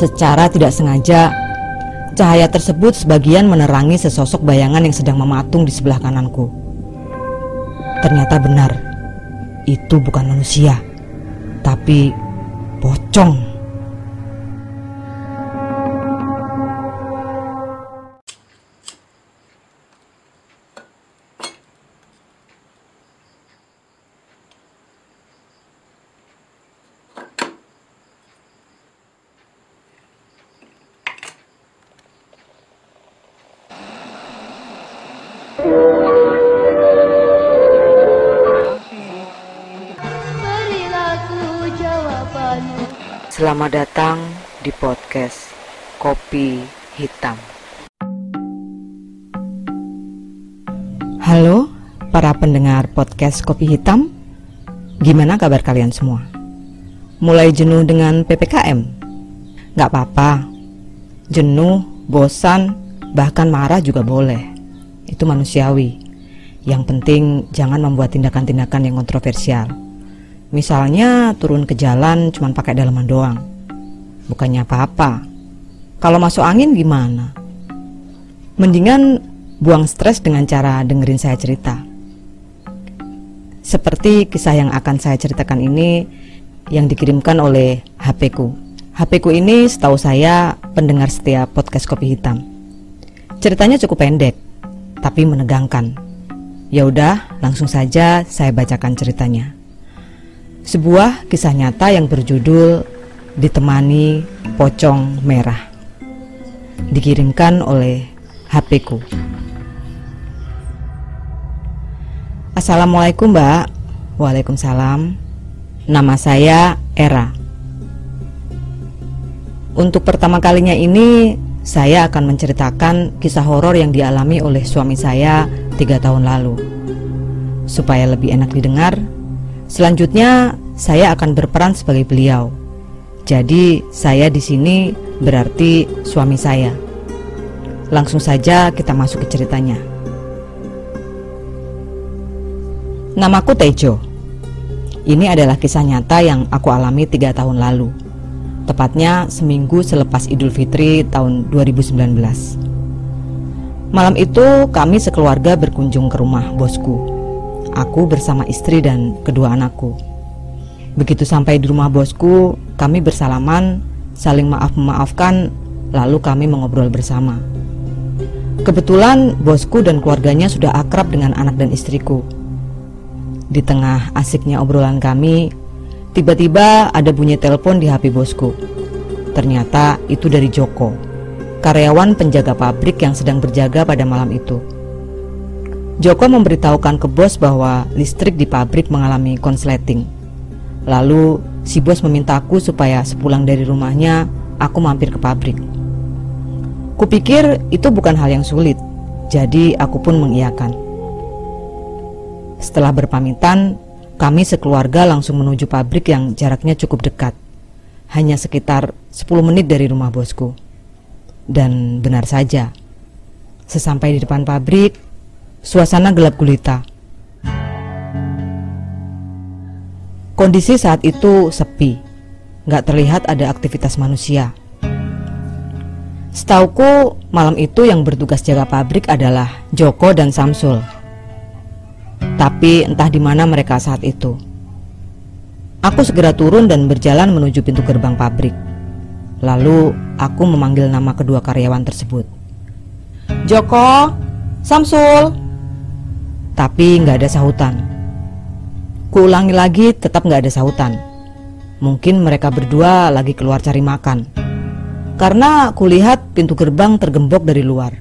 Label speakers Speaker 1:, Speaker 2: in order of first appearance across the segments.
Speaker 1: Secara tidak sengaja, cahaya tersebut sebagian menerangi sesosok bayangan yang sedang mematung di sebelah kananku. Ternyata benar, itu bukan manusia, tapi pocong.
Speaker 2: Jawabanmu
Speaker 1: Selamat datang di podcast Kopi Hitam. Halo para pendengar podcast Kopi Hitam. Gimana kabar kalian semua? Mulai jenuh dengan PPKM? Gak apa-apa. Jenuh, bosan, bahkan marah juga boleh. Itu manusiawi. Yang penting jangan membuat tindakan-tindakan yang kontroversial. Misalnya turun ke jalan cuma pakai dalaman doang. Bukannya apa-apa. Kalau masuk angin gimana? Mendingan buang stres dengan cara dengerin saya cerita. Seperti kisah yang akan saya ceritakan ini yang dikirimkan oleh HP ku. HP ku ini setahu saya pendengar setiap podcast Kopi Hitam. Ceritanya cukup pendek, tapi menegangkan. Ya udah, langsung saja saya bacakan ceritanya. Sebuah kisah nyata yang berjudul Ditemani Pocong Merah. Dikirimkan oleh HP ku. Assalamualaikum, Mbak. Waalaikumsalam. Nama saya Era. Untuk pertama kalinya ini, saya akan menceritakan kisah horor yang dialami oleh suami saya tiga tahun lalu. Supaya lebih enak didengar, selanjutnya saya akan berperan sebagai beliau. Jadi, saya di sini berarti suami saya. Langsung saja kita masuk ke ceritanya. Namaku Tejo. Ini adalah kisah nyata yang aku alami tiga tahun lalu. Tepatnya seminggu selepas Idul Fitri tahun 2019. Malam itu kami sekeluarga berkunjung ke rumah bosku. Aku bersama istri dan kedua anakku. Begitu sampai di rumah bosku, kami bersalaman, saling maaf-memaafkan, lalu kami mengobrol bersama. Kebetulan bosku dan keluarganya sudah akrab dengan anak dan istriku. Di tengah asiknya obrolan kami, tiba-tiba ada bunyi telepon di HP bosku. Ternyata itu dari Joko, karyawan penjaga pabrik yang sedang berjaga pada malam itu. Joko memberitahukan ke bos bahwa listrik di pabrik mengalami konsleting. Lalu si bos memintaku supaya sepulang dari rumahnya aku mampir ke pabrik. Kupikir itu bukan hal yang sulit, jadi aku pun mengiyakan. Setelah berpamitan, kami sekeluarga langsung menuju pabrik yang jaraknya cukup dekat. Hanya sekitar 10 menit dari rumah bosku. Dan benar saja, sesampai di depan pabrik, suasana gelap gulita. Kondisi saat itu sepi, nggak terlihat ada aktivitas manusia. Setauku, malam itu yang bertugas jaga pabrik adalah Joko dan Samsul. Tapi entah di mana mereka saat itu. Aku segera turun dan berjalan menuju pintu gerbang pabrik. Lalu aku memanggil nama kedua karyawan tersebut. Joko, Samsul. Tapi nggak ada sahutan. Kuulangi lagi tetap nggak ada sahutan. Mungkin mereka berdua lagi keluar cari makan. Karena kulihat pintu gerbang tergembok dari luar.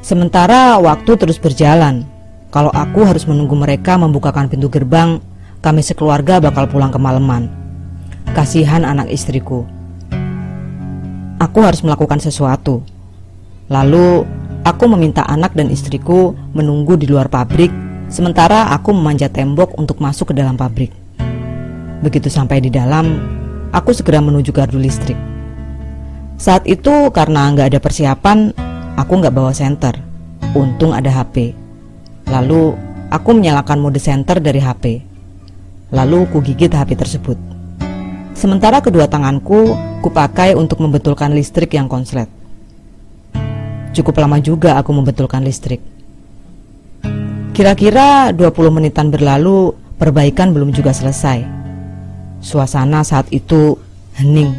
Speaker 1: Sementara waktu terus berjalan. Kalau aku harus menunggu mereka membukakan pintu gerbang, kami sekeluarga bakal pulang kemalaman. Kasihan anak istriku. Aku harus melakukan sesuatu. Lalu, aku meminta anak dan istriku menunggu di luar pabrik, sementara aku memanjat tembok untuk masuk ke dalam pabrik. Begitu sampai di dalam, aku segera menuju gardu listrik. Saat itu karena nggak ada persiapan, aku nggak bawa senter. Untung ada HP. Lalu aku menyalakan mode center dari HP. Lalu ku gigit HP tersebut. Sementara kedua tanganku kupakai untuk membetulkan listrik yang konslet. Cukup lama juga aku membetulkan listrik. Kira-kira 20 menitan berlalu, perbaikan belum juga selesai. Suasana saat itu hening.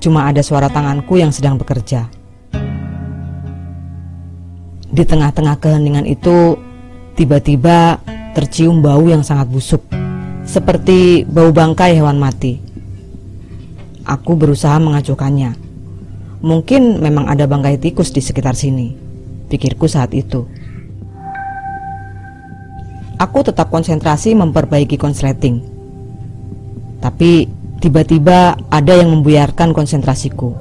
Speaker 1: Cuma ada suara tanganku yang sedang bekerja. Di tengah-tengah keheningan itu, tiba-tiba tercium bau yang sangat busuk, seperti bau bangkai hewan mati. Aku berusaha mengacuhkannya. Mungkin memang ada bangkai tikus di sekitar sini, pikirku saat itu. Aku tetap konsentrasi memperbaiki konsleting. Tapi tiba-tiba ada yang membuyarkan konsentrasiku.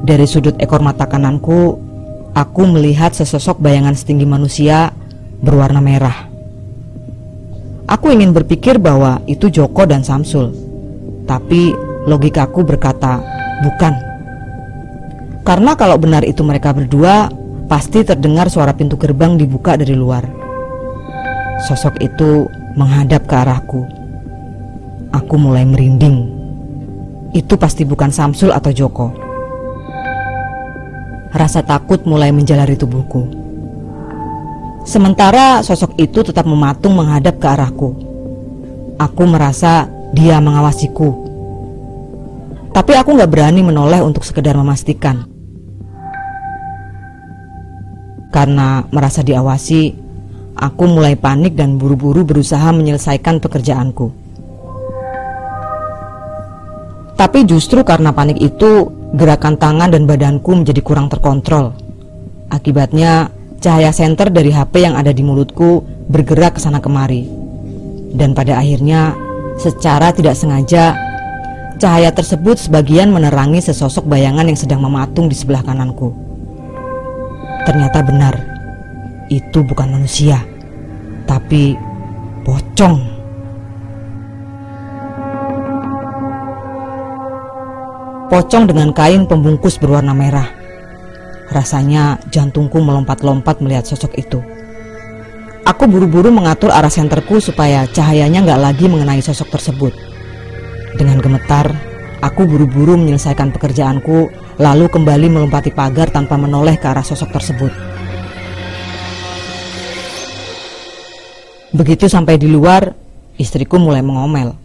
Speaker 1: Dari sudut ekor mata kananku, aku melihat sesosok bayangan setinggi manusia berwarna merah. Aku ingin berpikir bahwa itu Joko dan Samsul. Tapi logikaku berkata, bukan. Karena kalau benar itu mereka berdua, Pasti terdengar suara pintu gerbang dibuka dari luar. Sosok itu menghadap ke arahku. Aku mulai merinding. Itu pasti bukan Samsul atau Joko. Rasa takut mulai menjalari tubuhku. Sementara sosok itu tetap mematung menghadap ke arahku. Aku merasa dia mengawasiku. Tapi aku gak berani menoleh untuk sekedar memastikan. Karena merasa diawasi, aku mulai panik dan buru-buru berusaha menyelesaikan pekerjaanku. Tapi justru karena panik itu, gerakan tangan dan badanku menjadi kurang terkontrol. Akibatnya, cahaya senter dari HP yang ada di mulutku bergerak ke sana kemari. Dan pada akhirnya, secara tidak sengaja, cahaya tersebut sebagian menerangi sesosok bayangan yang sedang mematung di sebelah kananku. Ternyata benar, itu bukan manusia, tapi pocong. Pocong dengan kain pembungkus berwarna merah. Rasanya jantungku melompat-lompat melihat sosok itu. Aku buru-buru mengatur arah senterku supaya cahayanya nggak lagi mengenai sosok tersebut. Dengan gemetar, aku buru-buru menyelesaikan pekerjaanku lalu kembali melompati pagar tanpa menoleh ke arah sosok tersebut. Begitu sampai di luar, istriku mulai mengomel.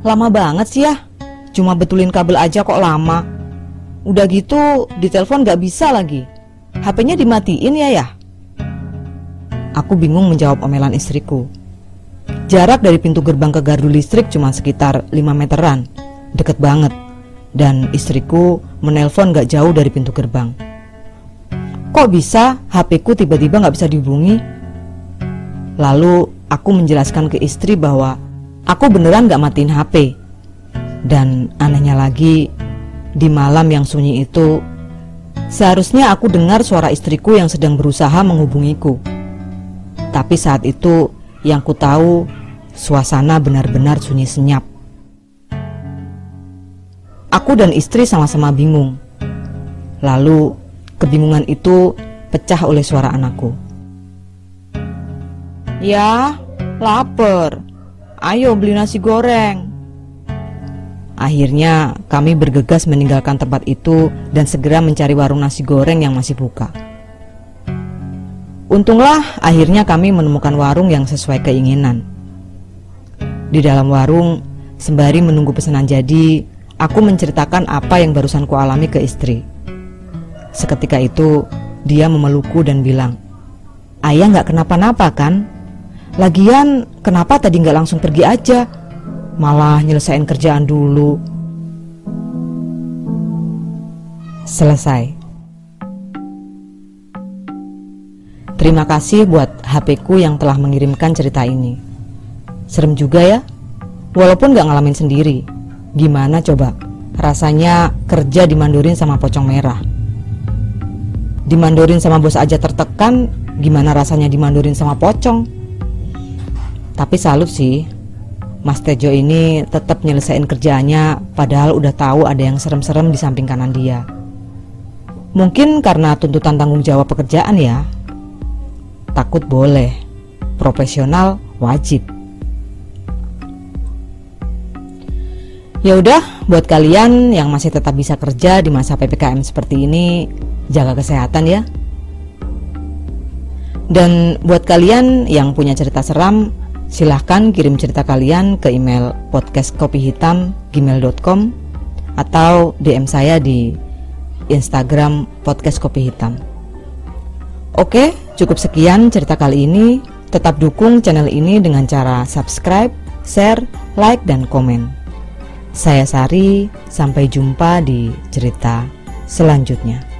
Speaker 1: Lama banget sih ya, cuma betulin kabel aja kok lama. Udah gitu, di telepon gak bisa lagi. HP-nya dimatiin ya ya? Aku bingung menjawab omelan istriku. Jarak dari pintu gerbang ke gardu listrik cuma sekitar 5 meteran, deket banget dan istriku menelpon gak jauh dari pintu gerbang. Kok bisa HP ku tiba-tiba gak bisa dihubungi? Lalu aku menjelaskan ke istri bahwa aku beneran gak matiin HP. Dan anehnya lagi, di malam yang sunyi itu, seharusnya aku dengar suara istriku yang sedang berusaha menghubungiku. Tapi saat itu yang ku tahu suasana benar-benar sunyi senyap. Aku dan istri sama-sama bingung. Lalu, kebingungan itu pecah oleh suara anakku. Ya, lapar. Ayo beli nasi goreng. Akhirnya, kami bergegas meninggalkan tempat itu dan segera mencari warung nasi goreng yang masih buka. Untunglah, akhirnya kami menemukan warung yang sesuai keinginan. Di dalam warung, sembari menunggu pesanan jadi, Aku menceritakan apa yang barusan kualami ke istri. Seketika itu, dia memelukku dan bilang, Ayah nggak kenapa-napa kan? Lagian, kenapa tadi nggak langsung pergi aja? Malah nyelesain kerjaan dulu. Selesai. Terima kasih buat HP ku yang telah mengirimkan cerita ini. Serem juga ya, walaupun nggak ngalamin sendiri. Gimana coba? Rasanya kerja dimandurin sama pocong merah. Dimandurin sama bos aja tertekan, gimana rasanya dimandurin sama pocong? Tapi salut sih, Mas Tejo ini tetap nyelesain kerjaannya padahal udah tahu ada yang serem-serem di samping kanan dia. Mungkin karena tuntutan tanggung jawab pekerjaan ya. Takut boleh, profesional wajib. Ya udah, buat kalian yang masih tetap bisa kerja di masa PPKM seperti ini, jaga kesehatan ya. Dan buat kalian yang punya cerita seram, silahkan kirim cerita kalian ke email podcastkopihitam@gmail.com atau DM saya di Instagram podcast kopi hitam. Oke, cukup sekian cerita kali ini. Tetap dukung channel ini dengan cara subscribe, share, like, dan komen. Saya Sari, sampai jumpa di cerita selanjutnya.